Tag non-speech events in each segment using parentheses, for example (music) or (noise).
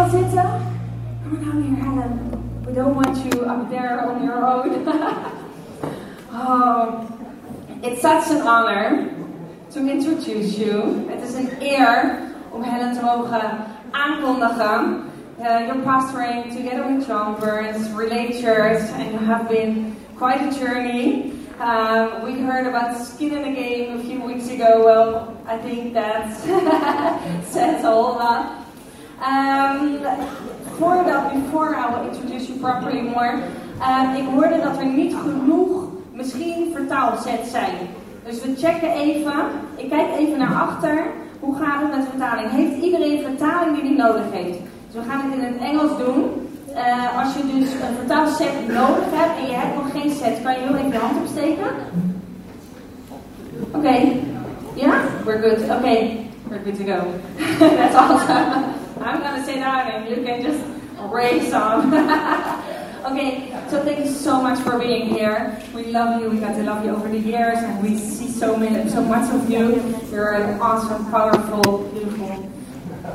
gaan zitten? Come on down here, Helen. We don't want you up there on your own. (laughs) oh, it's such an honor to introduce you. Het is een eer om Helen te mogen aankondigen. Uh, you're pastoring together with John Burns, Relay Church, and you have been quite a journey. Um, we heard about skin in the game a few weeks ago. Well, I think that (laughs) says all lot. Um, voordat, before I introduce you properly more. Um, ik hoorde dat er niet genoeg misschien vertaalsets zijn. Dus we checken even. Ik kijk even naar achter. Hoe gaat het met vertaling? Heeft iedereen vertaling die hij nodig heeft? Dus we gaan het in het Engels doen. Uh, als je dus een vertaalset nodig hebt en je hebt nog geen set, kan je heel even je hand opsteken? Oké. Yeah? We're good. Okay. We're good to go. (laughs) That's awesome. I'm going to sit down and you can just raise some. (laughs) okay, so thank you so much for being here. We love you. We got to love you over the years, and we see so many, so much of you. You're an awesome, powerful, beautiful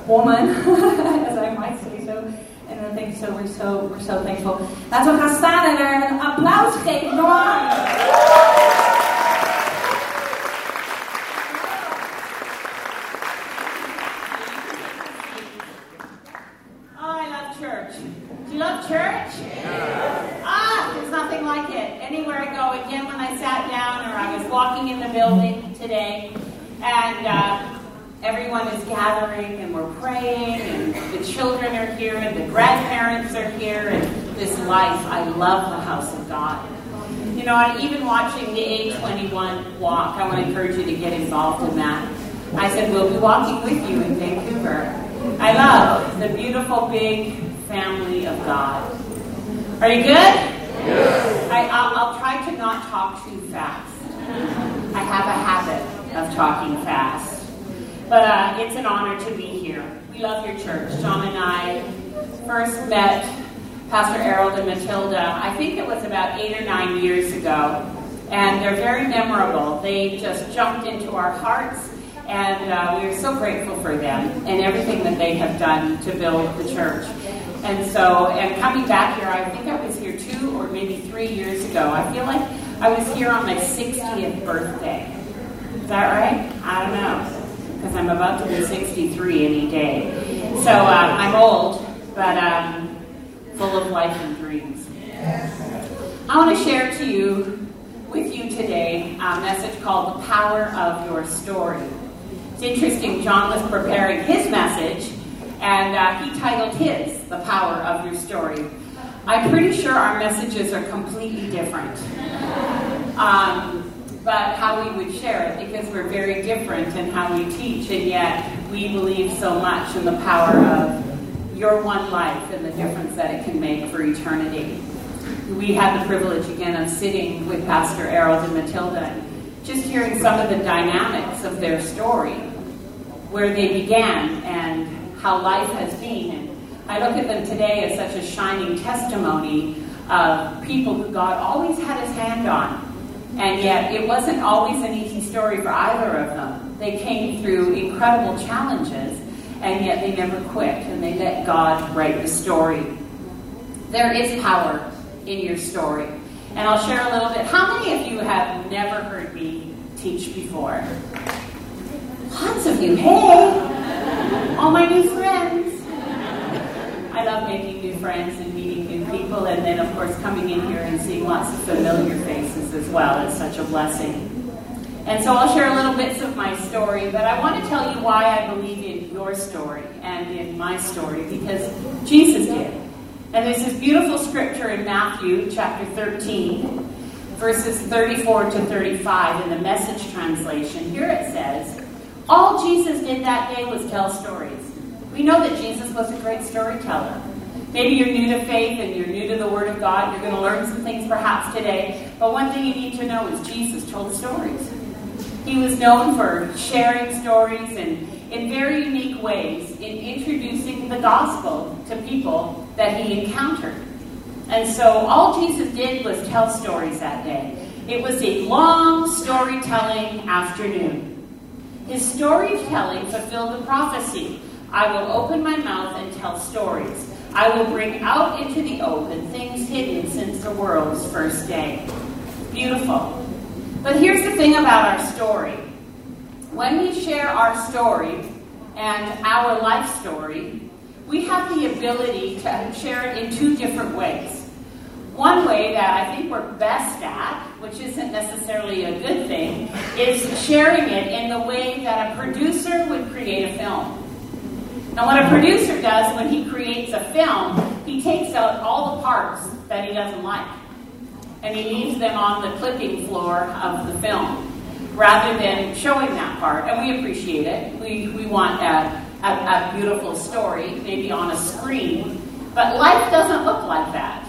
woman, (laughs) as I might say so. En dan denk zo, we're so, we're so thankful. Laten we gaan staan en er een applaus geven. Come on! Oh, I love church. Do you love church? Ah, there's nothing like it. Anywhere I go, again, when I sat down or I was walking in the building today, and uh, everyone is gathering and we're praying and the children are here and the grandparents are here and this life. I love the house of God. You know, and even watching the A21 walk, I want to encourage you to get involved in that. I said, we'll be walking with you in Vancouver. I love the beautiful big family of God. Are you good? Yes. I, I'll, I'll try to not talk too fast. I have a habit of talking fast. But uh, it's an honor to be here. We love your church. John and I first met Pastor Harold and Matilda, I think it was about eight or nine years ago. And they're very memorable. They just jumped into our hearts, and uh, we are so grateful for them and everything that they have done to build the church. And so, and coming back here, I think I was here two or maybe three years ago. I feel like I was here on my 60th birthday. Is that right? I don't know because I'm about to be 63 any day. So uh, I'm old, but um, full of life and dreams. I want to share to you, with you today, a message called The Power of Your Story. It's interesting, John was preparing his message, and uh, he titled his The Power of Your Story. I'm pretty sure our messages are completely different. Um, but how we would share it because we're very different in how we teach, and yet we believe so much in the power of your one life and the difference that it can make for eternity. We had the privilege again of sitting with Pastor Errol and Matilda and just hearing some of the dynamics of their story, where they began and how life has been. And I look at them today as such a shining testimony of people who God always had his hand on and yet, it wasn't always an easy story for either of them. They came through incredible challenges, and yet they never quit, and they let God write the story. There is power in your story. And I'll share a little bit. How many of you have never heard me teach before? Lots of you. Hey! All my new friends. I love making new friends and meeting new people, and then, of course, coming in here and seeing lots of familiar faces as well. It's such a blessing. And so I'll share a little bits of my story, but I want to tell you why I believe in your story and in my story, because Jesus did. And there's this beautiful scripture in Matthew chapter 13, verses 34 to 35 in the message translation. Here it says, All Jesus did that day was tell stories. We know that Jesus was a great storyteller. Maybe you're new to faith and you're new to the Word of God. You're going to learn some things perhaps today. But one thing you need to know is Jesus told stories. He was known for sharing stories and in very unique ways in introducing the gospel to people that he encountered. And so all Jesus did was tell stories that day. It was a long storytelling afternoon. His storytelling fulfilled the prophecy I will open my mouth and tell stories. I will bring out into the open things hidden since the world's first day. Beautiful. But here's the thing about our story. When we share our story and our life story, we have the ability to share it in two different ways. One way that I think we're best at, which isn't necessarily a good thing, is sharing it in the way that a producer would create a film. Now, what a producer does when he creates a film, he takes out all the parts that he doesn't like and he leaves them on the clipping floor of the film rather than showing that part. And we appreciate it. We, we want a, a, a beautiful story, maybe on a screen. But life doesn't look like that.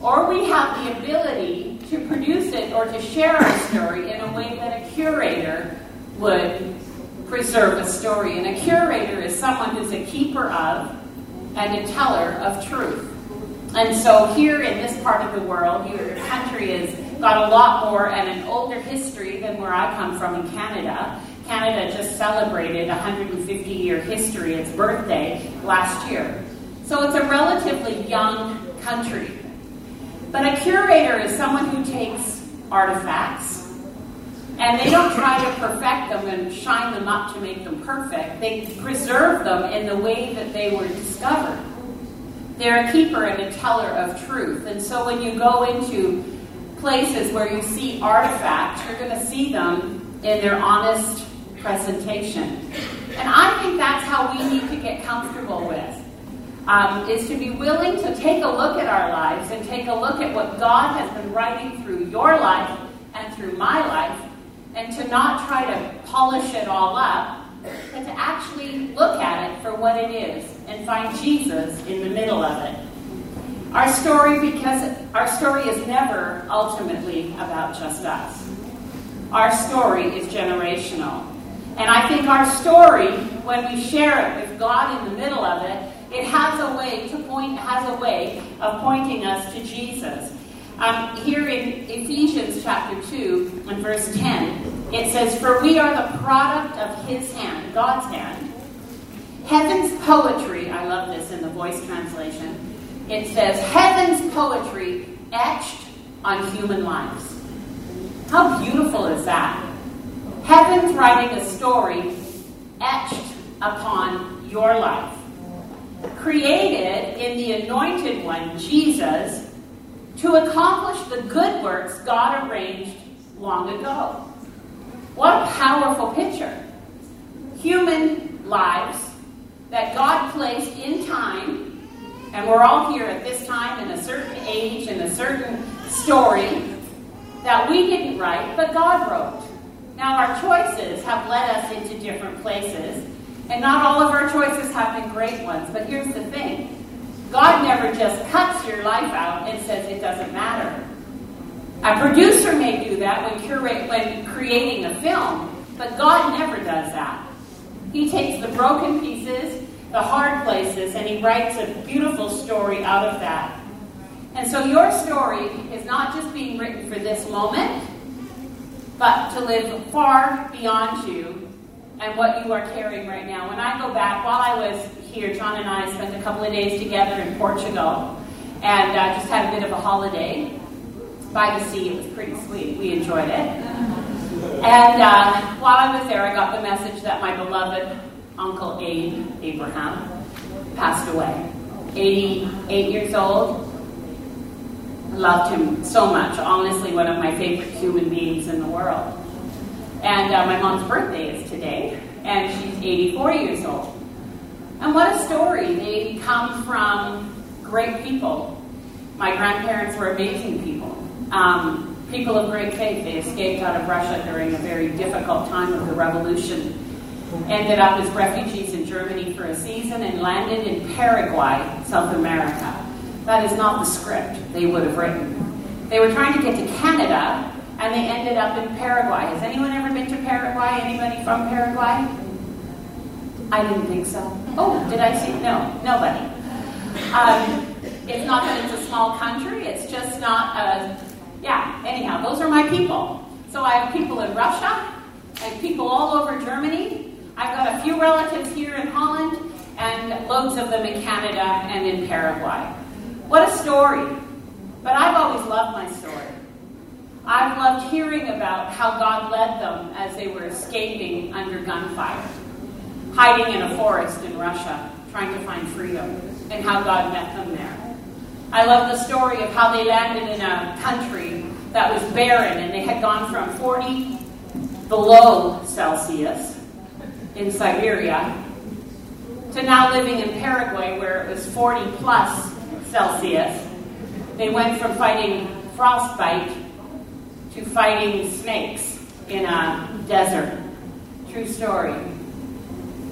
Or we have the ability to produce it or to share a story in a way that a curator would preserve a story. And a curator is someone who's a keeper of and a teller of truth. And so here in this part of the world, your country has got a lot more and an older history than where I come from in Canada. Canada just celebrated 150 year history, its birthday, last year. So it's a relatively young country. But a curator is someone who takes artifacts and they don't try to perfect them and shine them up to make them perfect. They preserve them in the way that they were discovered. They're a keeper and a teller of truth. And so when you go into places where you see artifacts, you're going to see them in their honest presentation. And I think that's how we need to get comfortable with. Um, is to be willing to take a look at our lives and take a look at what God has been writing through your life and through my life, and to not try to polish it all up, but to actually look at it for what it is and find Jesus in the middle of it. Our story, because our story is never ultimately about just us. Our story is generational. And I think our story, when we share it with God in the middle of it, it has a way to point, has a way of pointing us to Jesus. Um, here in Ephesians chapter 2 and verse 10, it says, For we are the product of his hand, God's hand. Heaven's poetry, I love this in the voice translation. It says, Heaven's poetry etched on human lives. How beautiful is that? Heaven's writing a story etched upon your life. Created in the anointed one, Jesus, to accomplish the good works God arranged long ago. What a powerful picture. Human lives that God placed in time, and we're all here at this time in a certain age and a certain story that we didn't write, but God wrote. Now, our choices have led us into different places, and not all of our choices have been great ones, but here's the thing God never just cuts your life out and says it doesn't matter. A producer may do that when, curate, when creating a film, but God never does that. He takes the broken pieces, the hard places, and He writes a beautiful story out of that. And so your story is not just being written for this moment, but to live far beyond you and what you are carrying right now. When I go back, while I was here, John and I spent a couple of days together in Portugal and uh, just had a bit of a holiday by the sea. It was pretty sweet. We enjoyed it. And uh, while I was there, I got the message that my beloved Uncle Abe Abraham passed away. 88 years old. Loved him so much. Honestly, one of my favorite human beings in the world. And uh, my mom's birthday is today, and she's 84 years old. And what a story. They come from great people. My grandparents were amazing people. Um, people of great faith. They escaped out of Russia during a very difficult time of the revolution. Ended up as refugees in Germany for a season and landed in Paraguay, South America. That is not the script they would have written. They were trying to get to Canada and they ended up in Paraguay. Has anyone ever been to Paraguay? Anybody from Paraguay? I didn't think so. Oh, did I see? No, nobody. Um, it's not that it's a small country, it's just not a. Yeah, anyhow, those are my people. So I have people in Russia, I have people all over Germany, I've got a few relatives here in Holland and loads of them in Canada and in Paraguay. What a story! But I've always loved my story. I've loved hearing about how God led them as they were escaping under gunfire, hiding in a forest in Russia, trying to find freedom, and how God met them there. I love the story of how they landed in a country that was barren and they had gone from 40 below Celsius in Siberia to now living in Paraguay where it was 40 plus Celsius. They went from fighting frostbite to fighting snakes in a desert. True story.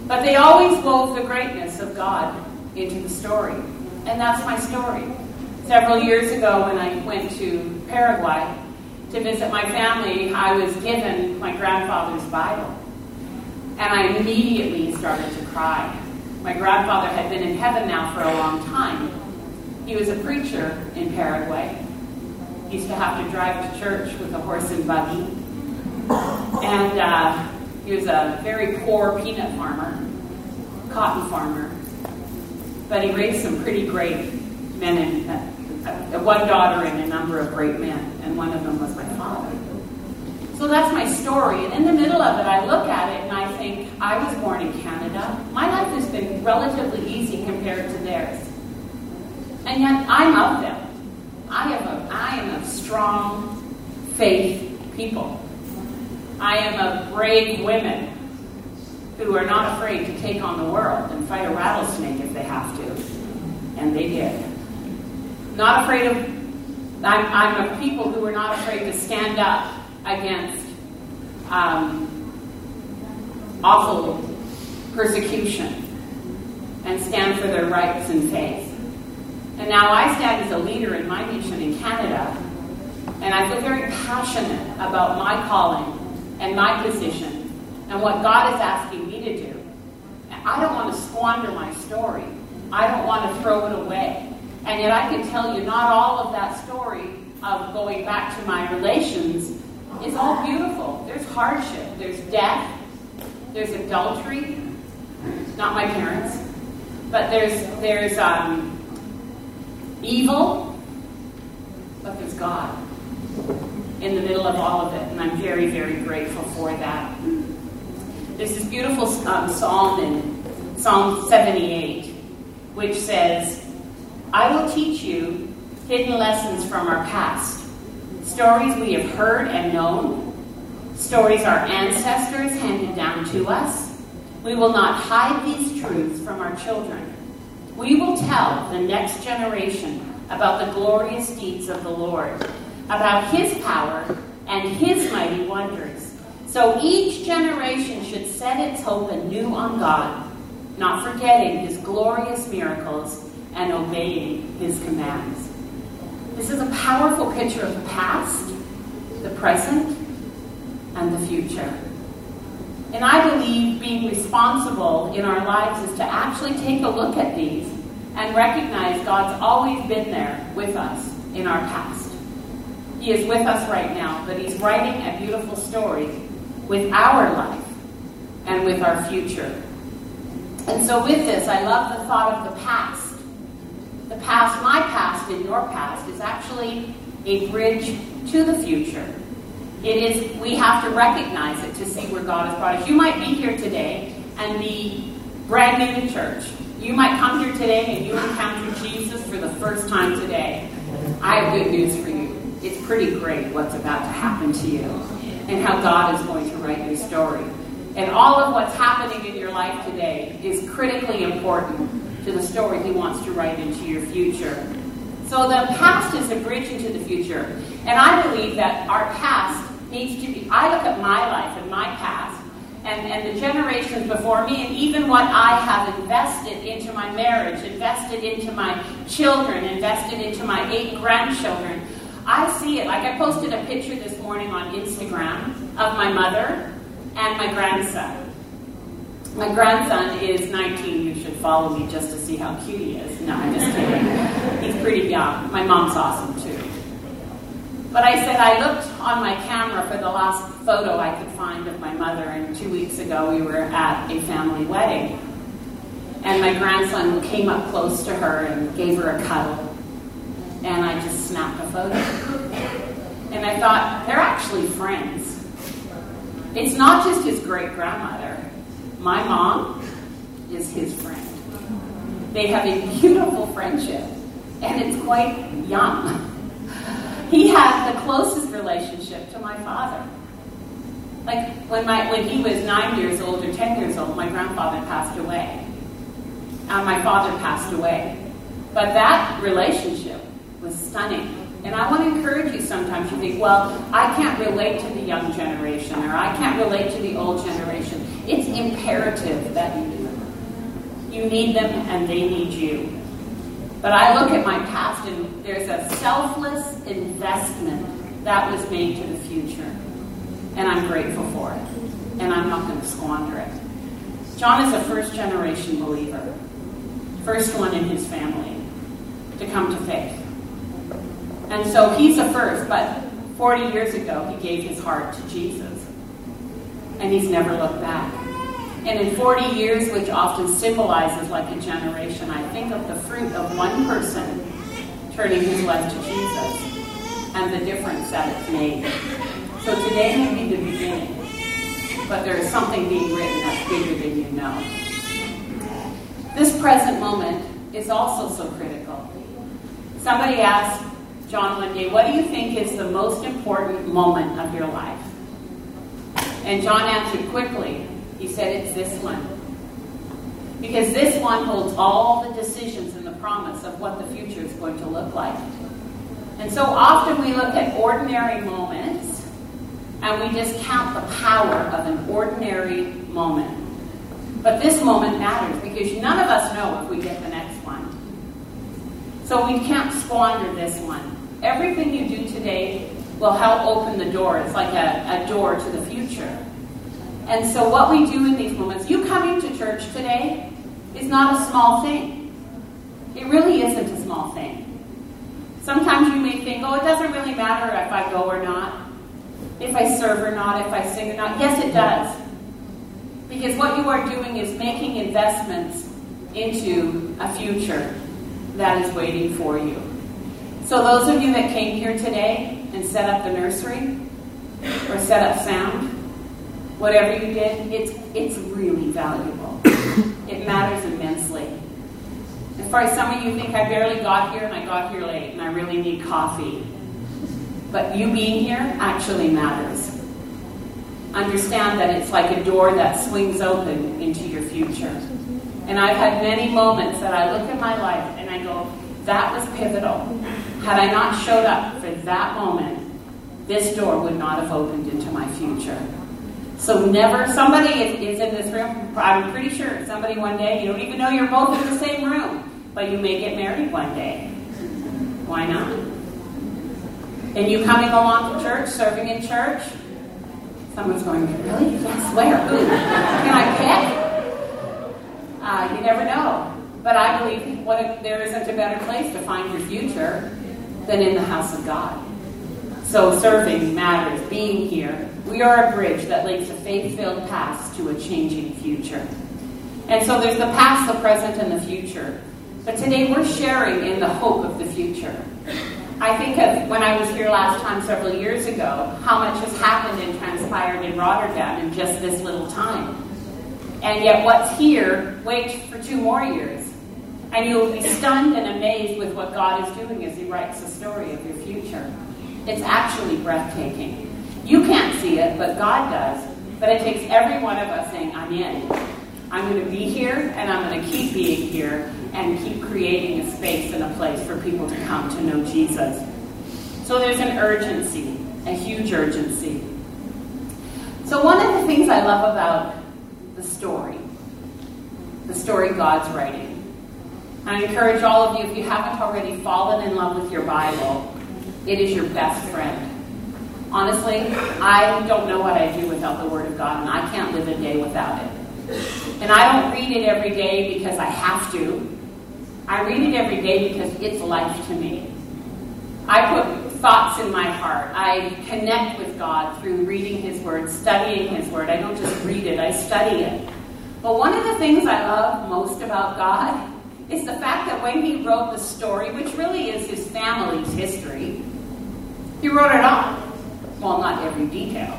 But they always wove the greatness of God into the story. And that's my story. Several years ago, when I went to Paraguay to visit my family, I was given my grandfather's Bible. And I immediately started to cry. My grandfather had been in heaven now for a long time. He was a preacher in Paraguay. He used to have to drive to church with a horse and buggy. And uh, he was a very poor peanut farmer, cotton farmer. But he raised some pretty great men and uh, uh, one daughter and a number of great men, and one of them was my father. So that's my story. And in the middle of it, I look at it and I think, I was born in Canada. My life has been relatively easy compared to theirs. And yet, I'm of them. I am a, I am a strong faith people. I am a brave women who are not afraid to take on the world and fight a rattlesnake if they have to. And they did. Not afraid of, I'm, I'm people who are not afraid to stand up against um, awful persecution and stand for their rights and faith. And now I stand as a leader in my nation in Canada, and I feel very passionate about my calling and my position and what God is asking me to do. I don't want to squander my story. I don't want to throw it away. And yet I can tell you, not all of that story of going back to my relations is all beautiful. There's hardship, there's death, there's adultery. Not my parents, but there's there's um, evil, but there's God in the middle of all of it, and I'm very very grateful for that. There's this beautiful um, psalm in Psalm 78, which says, "I will teach you hidden lessons from our past." stories we have heard and known, stories our ancestors handed down to us. We will not hide these truths from our children. We will tell the next generation about the glorious deeds of the Lord, about his power and his mighty wonders. So each generation should set its hope anew on God, not forgetting his glorious miracles and obeying his commands. This is a powerful picture of the past, the present, and the future. And I believe being responsible in our lives is to actually take a look at these and recognize God's always been there with us in our past. He is with us right now, but He's writing a beautiful story with our life and with our future. And so, with this, I love the thought of the past the past, my past, and your past is actually a bridge to the future. It is, we have to recognize it to see where God has brought us. You might be here today and be brand new to church. You might come here today and you encounter Jesus for the first time today. I have good news for you. It's pretty great what's about to happen to you and how God is going to write your story. And all of what's happening in your life today is critically important to the story He wants to write into your future. So the past is a bridge into the future. And I believe that our past needs to be, I look at my life and my past and, and the generations before me, and even what I have invested into my marriage, invested into my children, invested into my eight grandchildren. I see it. Like I posted a picture this morning on Instagram of my mother and my grandson. My grandson is 19. You should follow me just to see how cute he is. No, I'm just kidding. He's pretty young. My mom's awesome too. But I said I looked on my camera for the last photo I could find of my mother, and two weeks ago we were at a family wedding. And my grandson came up close to her and gave her a cuddle. And I just snapped a photo. And I thought, they're actually friends. It's not just his great grandmother. My mom is his friend. They have a beautiful friendship, and it's quite young. He had the closest relationship to my father. Like when my when he was nine years old or ten years old, my grandfather passed away. And my father passed away. But that relationship was stunning. And I want to encourage you sometimes you think, well, I can't relate to the young generation or I can't relate to the old generation. It's imperative that you do. You need them and they need you. But I look at my past and there's a selfless investment that was made to the future. And I'm grateful for it. And I'm not going to squander it. John is a first generation believer, first one in his family to come to faith. And so he's a first, but 40 years ago he gave his heart to Jesus. And he's never looked back. And in 40 years, which often symbolizes like a generation, I think of the fruit of one person turning his life to Jesus and the difference that it's made. So today may be the beginning, but there is something being written that's bigger than you know. This present moment is also so critical. Somebody asked John one day, What do you think is the most important moment of your life? And John answered quickly, he said, It's this one. Because this one holds all the decisions and the promise of what the future is going to look like. And so often we look at ordinary moments and we just count the power of an ordinary moment. But this moment matters because none of us know if we get the next one. So we can't squander this one. Everything you do today will help open the door. It's like a, a door to the future. And so, what we do in these moments, you coming to church today is not a small thing. It really isn't a small thing. Sometimes you may think, oh, it doesn't really matter if I go or not, if I serve or not, if I sing or not. Yes, it does. Because what you are doing is making investments into a future that is waiting for you. So, those of you that came here today and set up the nursery or set up sound, whatever you did, it's, it's really valuable. (coughs) it matters immensely. As far as some of you think I barely got here and I got here late and I really need coffee. But you being here actually matters. Understand that it's like a door that swings open into your future. And I've had many moments that I look at my life and I go, that was pivotal. Had I not showed up for that moment, this door would not have opened into my future. So never, somebody is, in this room, I'm pretty sure, somebody one day, you don't even know you're both in the same room, but you may get married one day. Why not? And you coming along to church, serving in church, someone's going, really? Yes, where? Can I pick? Uh, you never know. But I believe what if there isn't a better place to find your future than in the house of God. So serving matters, being here. We are a bridge that links a faith-filled past to a changing future. And so there's the past, the present, and the future. But today we're sharing in the hope of the future. I think of when I was here last time several years ago, how much has happened and transpired in Rotterdam in just this little time. And yet what's here waits for two more years. And you'll be stunned and amazed with what God is doing as He writes the story of your future. It's actually breathtaking. You can't see it, but God does. But it takes every one of us saying, I'm in. I'm going to be here, and I'm going to keep being here, and keep creating a space and a place for people to come to know Jesus. So there's an urgency, a huge urgency. So, one of the things I love about the story, the story God's writing, I encourage all of you, if you haven't already fallen in love with your Bible, it is your best friend. Honestly, I don't know what I do without the Word of God, and I can't live a day without it. And I don't read it every day because I have to. I read it every day because it's life to me. I put thoughts in my heart. I connect with God through reading His Word, studying His Word. I don't just read it, I study it. But one of the things I love most about God is the fact that when He wrote the story, which really is His family's history, He wrote it all. Well, not every detail.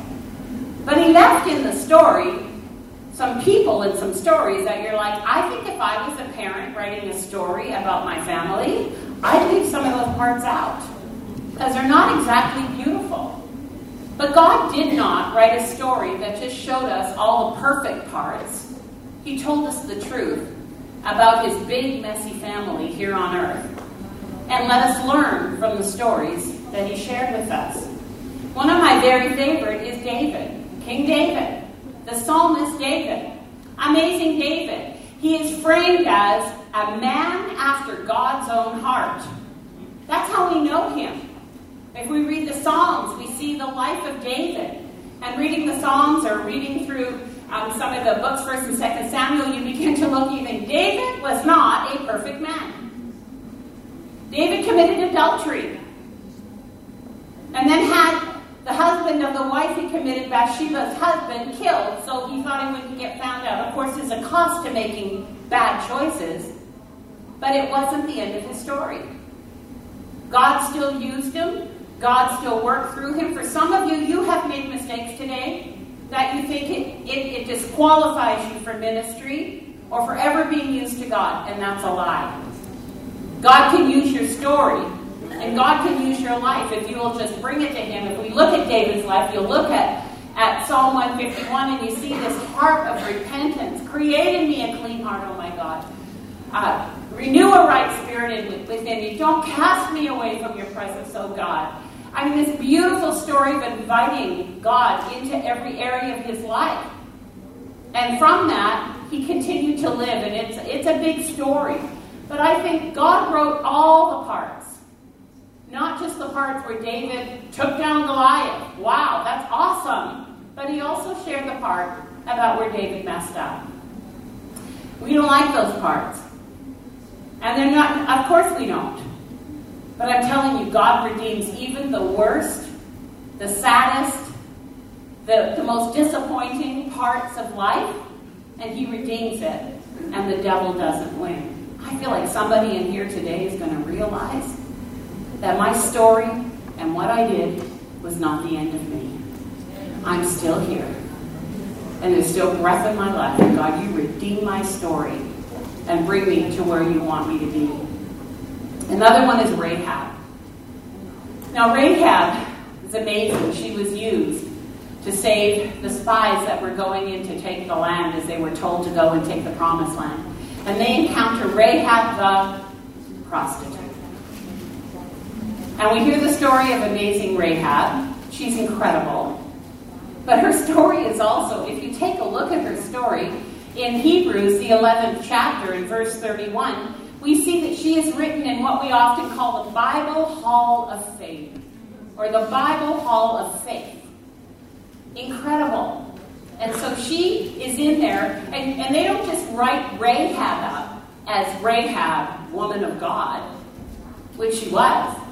But He left in the story some people and some stories that you're like, I think if I was a parent writing a story about my family, I'd leave some of those parts out because they're not exactly beautiful. But God did not write a story that just showed us all the perfect parts. He told us the truth about his big, messy family here on earth. And let us learn from the stories that he shared with us. One of my very favorite is David, King David, the psalmist David. Amazing David. He is framed as a man after God's own heart. That's how we know him. If we read the Psalms, we see the life of David. And reading the Psalms or reading through um, some of the books, 1st and 2nd Samuel, you begin to look even. David was not a perfect man. David committed adultery. And then had the husband of the wife he committed, Bathsheba's husband, killed, so he thought he wouldn't get found out. Of course, there's a cost to making bad choices, but it wasn't the end of his story. God still used him. God still worked through him. For some of you, you have made mistakes today that you think it, it, it disqualifies you for ministry or for ever being used to God, and that's a lie. God can use your story, and God can use your life if you will just bring it to Him. If we look at David's life, you'll look at, at Psalm 151 and you see this heart of repentance. Create in me a clean heart, oh my God. Uh, renew a right spirit within me. Don't cast me away from your presence, oh God. I mean, this beautiful story of inviting God into every area of his life. And from that, he continued to live, and it's, it's a big story. But I think God wrote all the parts, not just the parts where David took down Goliath. Wow, that's awesome. But he also shared the part about where David messed up. We don't like those parts. And they're not, of course we don't. But I'm telling you, God redeems even the worst, the saddest, the, the most disappointing parts of life, and He redeems it, and the devil doesn't win. I feel like somebody in here today is going to realize that my story and what I did was not the end of me. I'm still here. And there's still breath in my life. And God, you redeem my story and bring me to where you want me to be. Another one is Rahab. Now, Rahab is amazing. She was used to save the spies that were going in to take the land as they were told to go and take the promised land. And they encounter Rahab the prostitute. And we hear the story of amazing Rahab. She's incredible. But her story is also, if you take a look at her story, in Hebrews, the 11th chapter, in verse 31, we see that she is written in what we often call the Bible Hall of Faith, or the Bible Hall of Faith. Incredible. And so she is in there, and, and they don't just write Rahab up as Rahab, woman of God, which she was.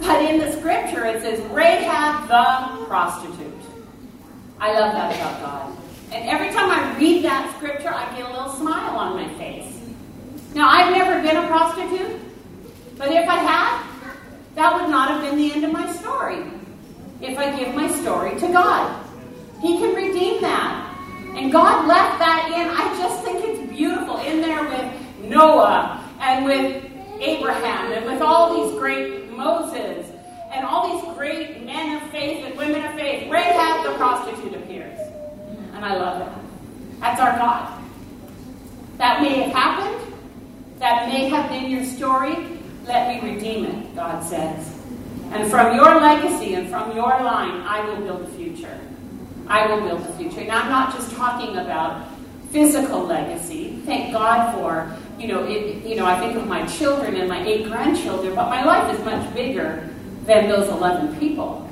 But in the scripture it says Rahab the prostitute. I love that about God. And every time I read that scripture, I get a little smile on my face. Now, I've never been a prostitute, but if I had, that would not have been the end of my story. If I give my story to God, He can redeem that. And God left that in. I just think it's beautiful in there with Noah and with Abraham and with all and all these great men of faith and women of faith. Rahab the prostitute appears. And I love that. That's our God. That may have happened that may have been your story, let me redeem it, God says. And from your legacy and from your line, I will build a future. I will build a future. Now, I'm not just talking about physical legacy. Thank God for, you know, it, you know, I think of my children and my eight grandchildren, but my life is much bigger than those 11 people.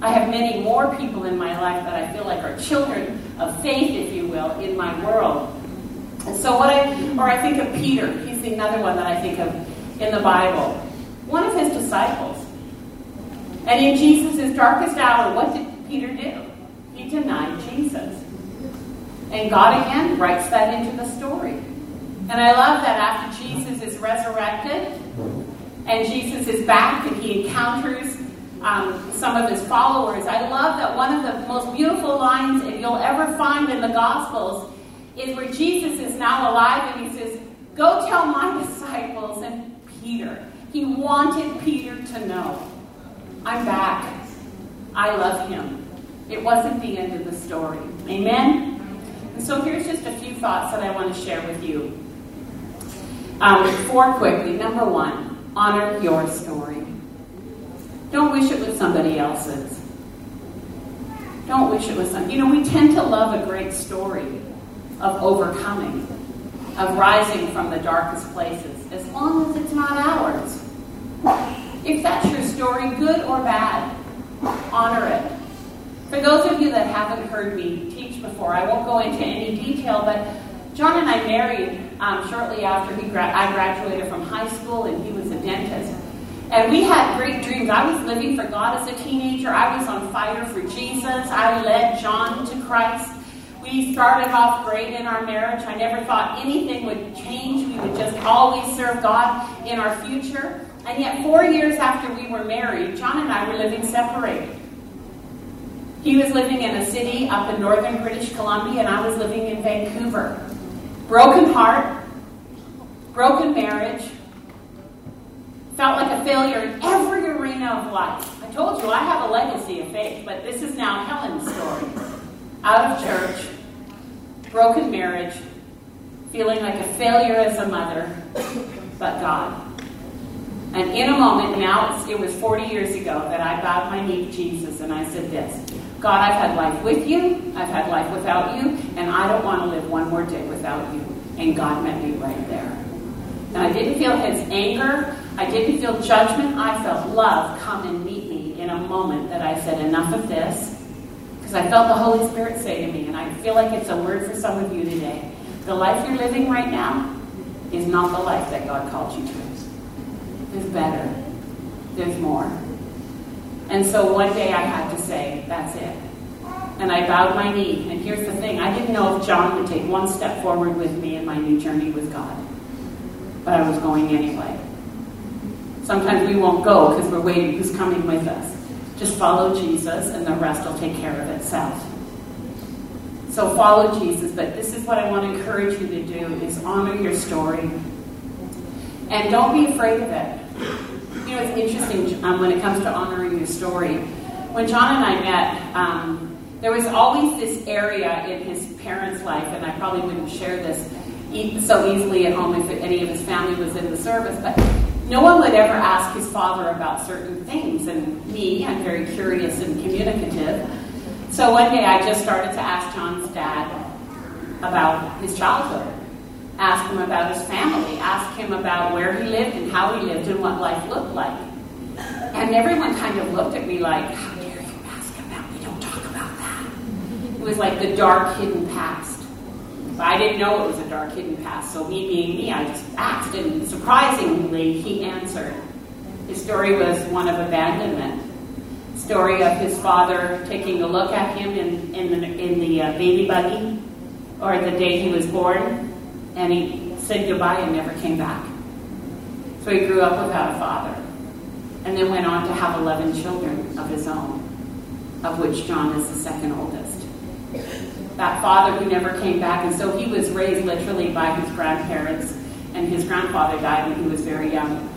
I have many more people in my life that I feel like are children of faith, if you will, in my world. And so what I, or I think of Peter, he's the another one that I think of in the Bible. One of his disciples. And in Jesus' darkest hour, what did Peter do? He denied Jesus. And God again writes that into the story. And I love that after Jesus is resurrected and Jesus is back and he encounters um, some of his followers, I love that one of the most beautiful lines that you'll ever find in the Gospels is where Jesus is now alive and he says, Go tell my (laughs) disciples and Peter. He wanted Peter to know, I'm back. I love him. It wasn't the end of the story. Amen? And so here's just a few thoughts that I want to share with you. Um, four quickly. Number one, honor your story. Don't wish it was somebody else's. Don't wish it was some. You know, we tend to love a great story of overcoming, of rising from the darkest places, as long as it's not ours. If that's your story, good or bad, honor it. For those of you that haven't heard me teach before, I won't go into any detail, but John and I married um, shortly after he gra- I graduated from high school, and he was a dentist. And we had great dreams. I was living for God as a teenager. I was on fire for Jesus. I led John to Christ. We started off great in our marriage. I never thought anything would change. We would just always serve God in our future. And yet, four years after we were married, John and I were living separated. He was living in a city up in northern British Columbia, and I was living in Vancouver. Broken heart, broken marriage, felt like a failure in every arena of life. I told you I have a legacy of faith, but this is now Helen's story. Out of church, broken marriage, feeling like a failure as a mother, but God. And in a moment, now it was 40 years ago that I bowed my knee to Jesus and I said this God, I've had life with you, I've had life without you, and I don't want to live one more day without you. And God met me right there. And I didn't feel his anger, I didn't feel judgment, I felt love come and meet me in a moment that I said, Enough of this. Because I felt the Holy Spirit say to me, and I feel like it's a word for some of you today. The life you're living right now is not the life that God called you to. There's better. There's more. And so one day I had to say, that's it. And I bowed my knee. And here's the thing I didn't know if John would take one step forward with me in my new journey with God. But I was going anyway. Sometimes we won't go because we're waiting who's coming with us. Just follow Jesus, and the rest will take care of itself. So follow Jesus. But this is what I want to encourage you to do is honor your story. And don't be afraid of it. You know, it's interesting um, when it comes to honoring your story. When John and I met, um, there was always this area in his parents' life, and I probably wouldn't share this so easily at home if any of his family was in the service, but no one would ever ask his father about certain things. And me, I'm very curious and communicative. So one day I just started to ask John's dad about his childhood ask him about his family, ask him about where he lived and how he lived and what life looked like. And everyone kind of looked at me like, how dare you ask that? We don't talk about that. It was like the dark hidden past. But I didn't know it was a dark hidden past, so me being me, I just asked, and surprisingly, he answered. His story was one of abandonment. Story of his father taking a look at him in, in the, in the uh, baby buggy, or the day he was born, and he said goodbye and never came back. So he grew up without a father, and then went on to have 11 children of his own, of which John is the second oldest. That father who never came back, and so he was raised literally by his grandparents, and his grandfather died when he was very young,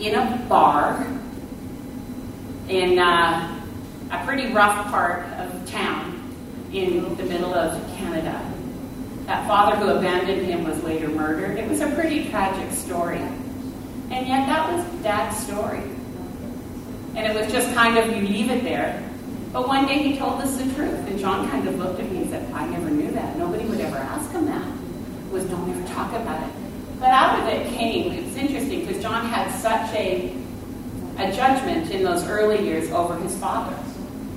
in a bar in uh, a pretty rough part of town in the middle of Canada. That father who abandoned him was later murdered. It was a pretty tragic story. And yet that was Dad's story. And it was just kind of, you leave it there. But one day he told us the truth. And John kind of looked at me and said, I never knew that. Nobody would ever ask him that. It was don't ever talk about it. But out of it came, it's interesting because John had such a, a judgment in those early years over his father.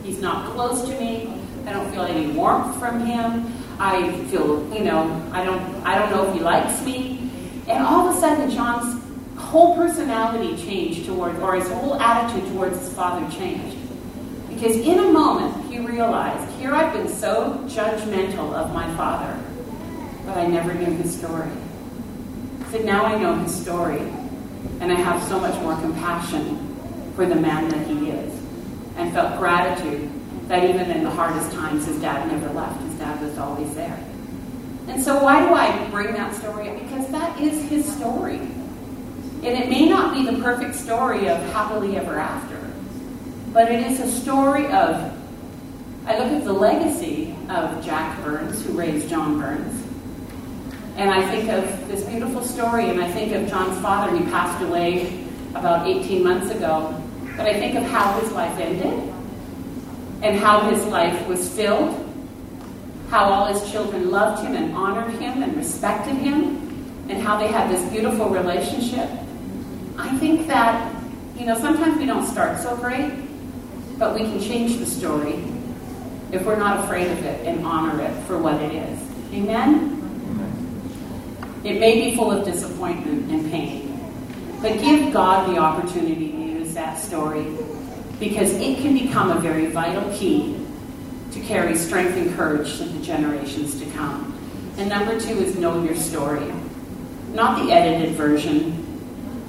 He's not close to me. I don't feel any warmth from him. I feel, you know, I don't, I don't know if he likes me. And all of a sudden, John's whole personality changed towards, or his whole attitude towards his father changed. Because in a moment, he realized, here I've been so judgmental of my father, but I never knew his story. Said, now I know his story, and I have so much more compassion for the man that he is, and felt gratitude that even in the hardest times, his dad never left. His dad was always there. And so, why do I bring that story up? Because that is his story. And it may not be the perfect story of happily ever after, but it is a story of. I look at the legacy of Jack Burns, who raised John Burns, and I think of this beautiful story, and I think of John's father. He passed away about 18 months ago, but I think of how his life ended and how his life was filled, how all his children loved him and honored him and respected him, and how they had this beautiful relationship. I think that, you know, sometimes we don't start so great, but we can change the story if we're not afraid of it and honor it for what it is. Amen? It may be full of disappointment and pain, but give God the opportunity to use that story because it can become a very vital key to carry strength and courage to the generations to come. And number two is know your story. Not the edited version,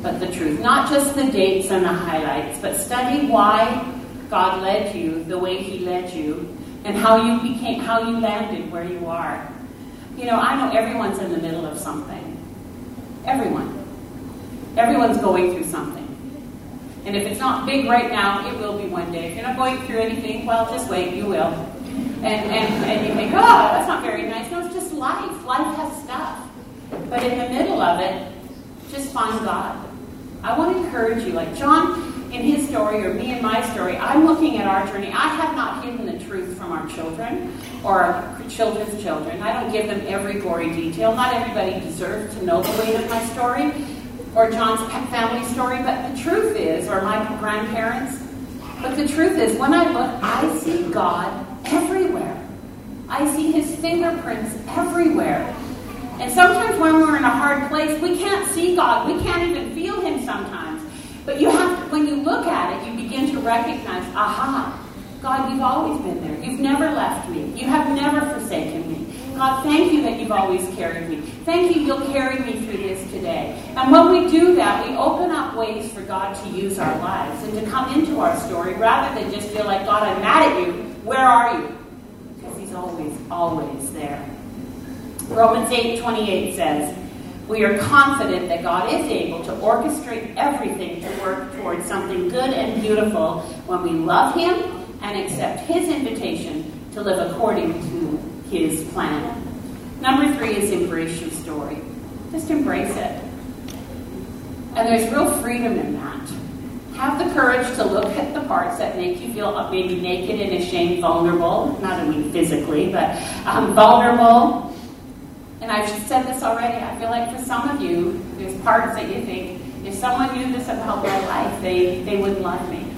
but the truth. Not just the dates and the highlights, but study why God led you the way He led you and how you became, how you landed where you are. You know, I know everyone's in the middle of something. Everyone. Everyone's going through something. And if it's not big right now, it will be one day. If you're not going through anything, well, just wait, you will. And, and, and you think, oh, that's not very nice. No, it's just life. Life has stuff. But in the middle of it, just find God. I want to encourage you, like John in his story or me in my story, I'm looking at our journey. I have not hidden the truth from our children or our children's children. I don't give them every gory detail. Not everybody deserves to know the weight of my story or John's family story, but the truth is, or my grandparents, but the truth is, when I look, I see God everywhere. I see his fingerprints everywhere. And sometimes when we're in a hard place, we can't see God. We can't even feel him sometimes. But you have when you look at it, you begin to recognize, aha, God, you've always been there. You've never left me. You have never forsaken me. God, thank you that you've always carried me. Thank you, you'll carry me through this today. And when we do that, we open up ways for God to use our lives and to come into our story rather than just feel like, God, I'm mad at you. Where are you? Because He's always, always there. Romans 8 28 says, We are confident that God is able to orchestrate everything to work towards something good and beautiful when we love Him and accept His invitation to live according to his plan. Number three is embrace your story. Just embrace it. And there's real freedom in that. Have the courage to look at the parts that make you feel maybe naked and ashamed, vulnerable. Not mean physically, but um, vulnerable. And I've said this already. I feel like for some of you, there's parts that you think, if someone knew this about my life, they, they wouldn't love me.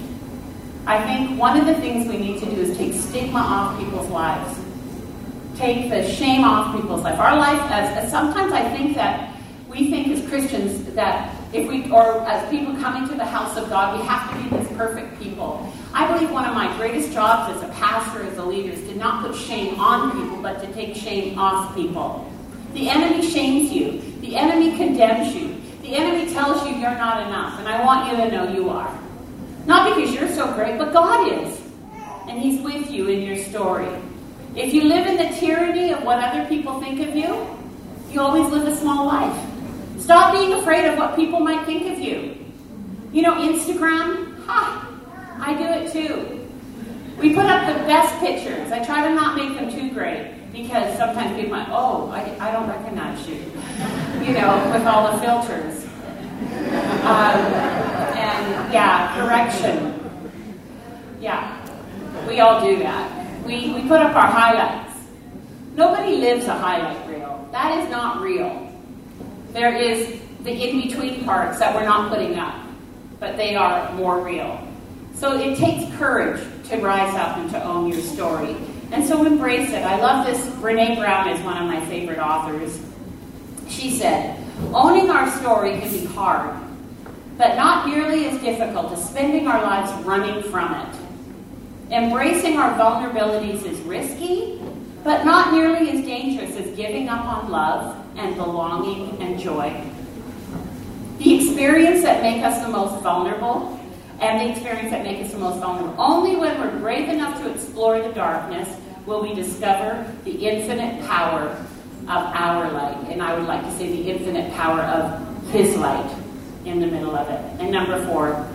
I think one of the things we need to do is take stigma off people's lives take the shame off people's life. Our life, as, as sometimes I think that we think as Christians that if we, or as people coming to the house of God, we have to be these perfect people. I believe one of my greatest jobs as a pastor, as a leader, is to not put shame on people, but to take shame off people. The enemy shames you. The enemy condemns you. The enemy tells you you're not enough, and I want you to know you are. Not because you're so great, but God is. And He's with you in your story. If you live in the tyranny of what other people think of you, you always live a small life. Stop being afraid of what people might think of you. You know, Instagram, ha, I do it too. We put up the best pictures. I try to not make them too great because sometimes people might, oh, I, I don't recognize you, you know, with all the filters. Um, and yeah, correction. Yeah, we all do that we, we put up our highlights. Nobody lives a highlight reel. That is not real. There is the in between parts that we're not putting up, but they are more real. So it takes courage to rise up and to own your story. And so embrace it. I love this. Brene Brown is one of my favorite authors. She said, Owning our story can be hard, but not nearly as difficult as spending our lives running from it. Embracing our vulnerabilities is risky, but not nearly as dangerous as giving up on love and belonging and joy. The experience that make us the most vulnerable and the experience that make us the most vulnerable. Only when we're brave enough to explore the darkness will we discover the infinite power of our light. And I would like to say the infinite power of His light in the middle of it. And number four,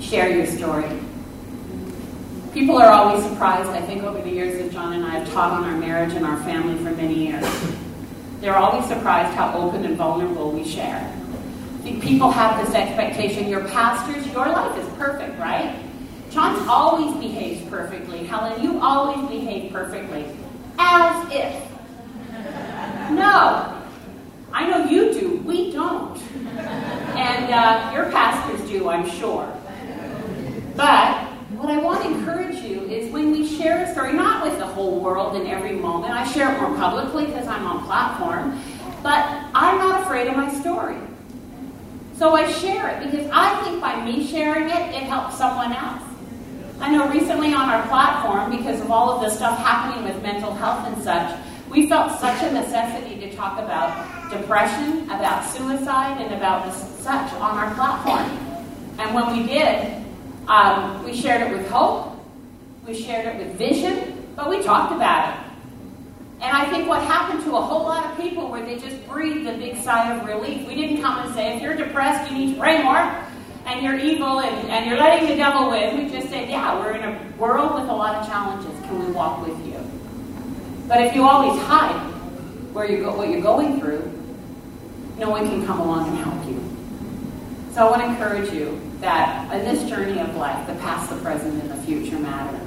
share your story. People are always surprised, I think, over the years that John and I have taught on our marriage and our family for many years. They're always surprised how open and vulnerable we share. People have this expectation your pastors, your life is perfect, right? John always behaves perfectly. Helen, you always behave perfectly. As if. No. I know you do. We don't. And uh, your pastors do, I'm sure. But what I want to encourage you is when we share a story, not with the whole world in every moment, I share it more publicly because I'm on platform, but I'm not afraid of my story. So I share it because I think by me sharing it, it helps someone else. I know recently on our platform, because of all of the stuff happening with mental health and such, we felt such a necessity to talk about depression, about suicide, and about such on our platform. And when we did, um, we shared it with hope, we shared it with vision, but we talked about it. And I think what happened to a whole lot of people where they just breathed a big sigh of relief. We didn't come and say, if you're depressed, you need to pray more and you're evil and, and you're letting the devil win. We just said, yeah, we're in a world with a lot of challenges. Can we walk with you? But if you always hide where you go, what you're going through, no one can come along and help you. So I want to encourage you that in this journey of life, the past, the present, and the future matter.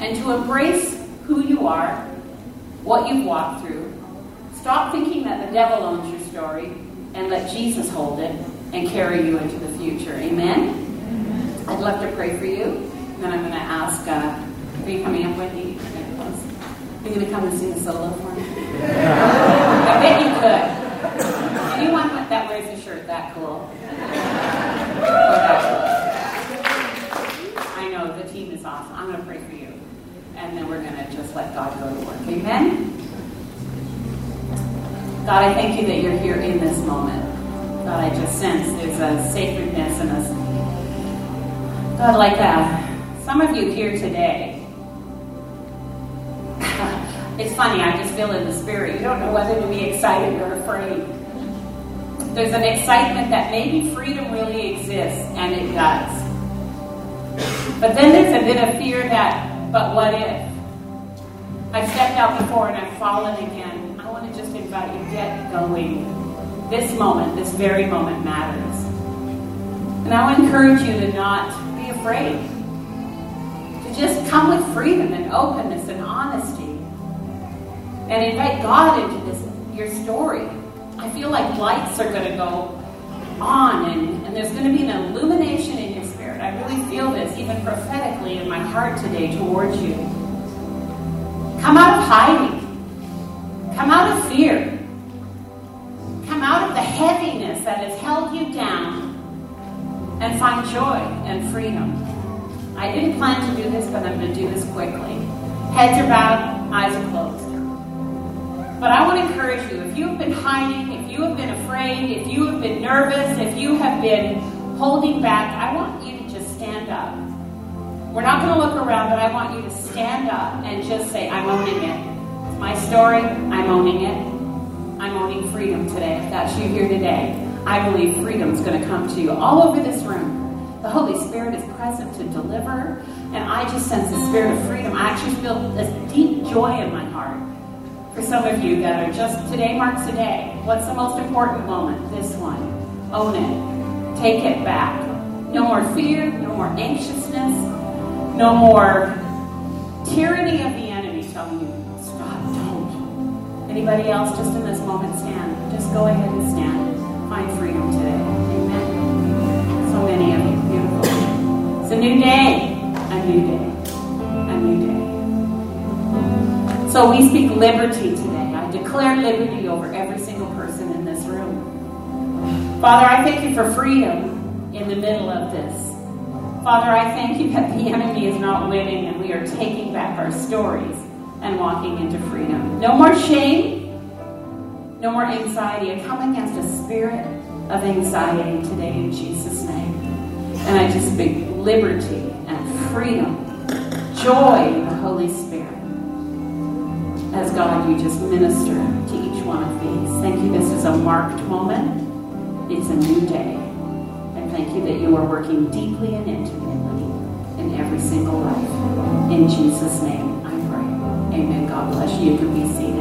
And to embrace who you are, what you've walked through. Stop thinking that the devil owns your story and let Jesus hold it and carry you into the future. Amen? I'd love to pray for you. And then I'm going to ask, uh, are you coming up, Wendy? Are you going to come and sing a solo for me? (laughs) I bet you could. Anyone that wears a shirt that cool? I know the team is awesome. I'm going to pray for you. And then we're going to just let God go to work. Amen? God, I thank you that you're here in this moment. God, I just sense there's a sacredness and a God like that. Some of you here today. (laughs) it's funny, I just feel in the spirit. You don't know whether to be excited or afraid. There's an excitement that maybe freedom really exists, and it does. But then there's a bit of fear that, but what if? I've stepped out before and I've fallen again. I want to just invite you, to get going. This moment, this very moment matters. And I encourage you to not be afraid. To just come with freedom and openness and honesty. And invite God into this your story. I feel like lights are going to go on and, and there's going to be an illumination in your spirit. I really feel this, even prophetically, in my heart today towards you. Come out of hiding. Come out of fear. Come out of the heaviness that has held you down and find joy and freedom. I didn't plan to do this, but I'm going to do this quickly. Heads are bowed, eyes are closed. But I want to encourage you if you have been hiding, you have been afraid, if you have been nervous, if you have been holding back, I want you to just stand up. We're not going to look around, but I want you to stand up and just say, I'm owning it. It's my story. I'm owning it. I'm owning freedom today. If that's you here today, I believe freedom is going to come to you all over this room. The Holy Spirit is present to deliver, and I just sense the spirit of freedom. I actually feel this deep joy in my heart for some of you that are just today marks a day. What's the most important moment? This one. Own it. Take it back. No more fear, no more anxiousness, no more tyranny of the enemy telling you, stop, don't. Anybody else just in this moment stand? Just go ahead and stand. Find freedom today. Amen. So many of you. Beautiful. It's a new day. A new day. A new day. So we speak liberty today. I declare liberty over every single person in this room. Father, I thank you for freedom. in the middle of this. Father, I thank you that the enemy is not winning and we are taking back our stories and walking into freedom. No more shame, no more anxiety. I come against a spirit of anxiety today in Jesus' name. And I just speak liberty and freedom, joy in the Holy Spirit. As God, you just minister to each one of these. Thank you. This is a marked moment. It's a new day. And thank you that you are working deeply and intimately in every single life. In Jesus' name, I pray. Amen. God bless you. You can be seated.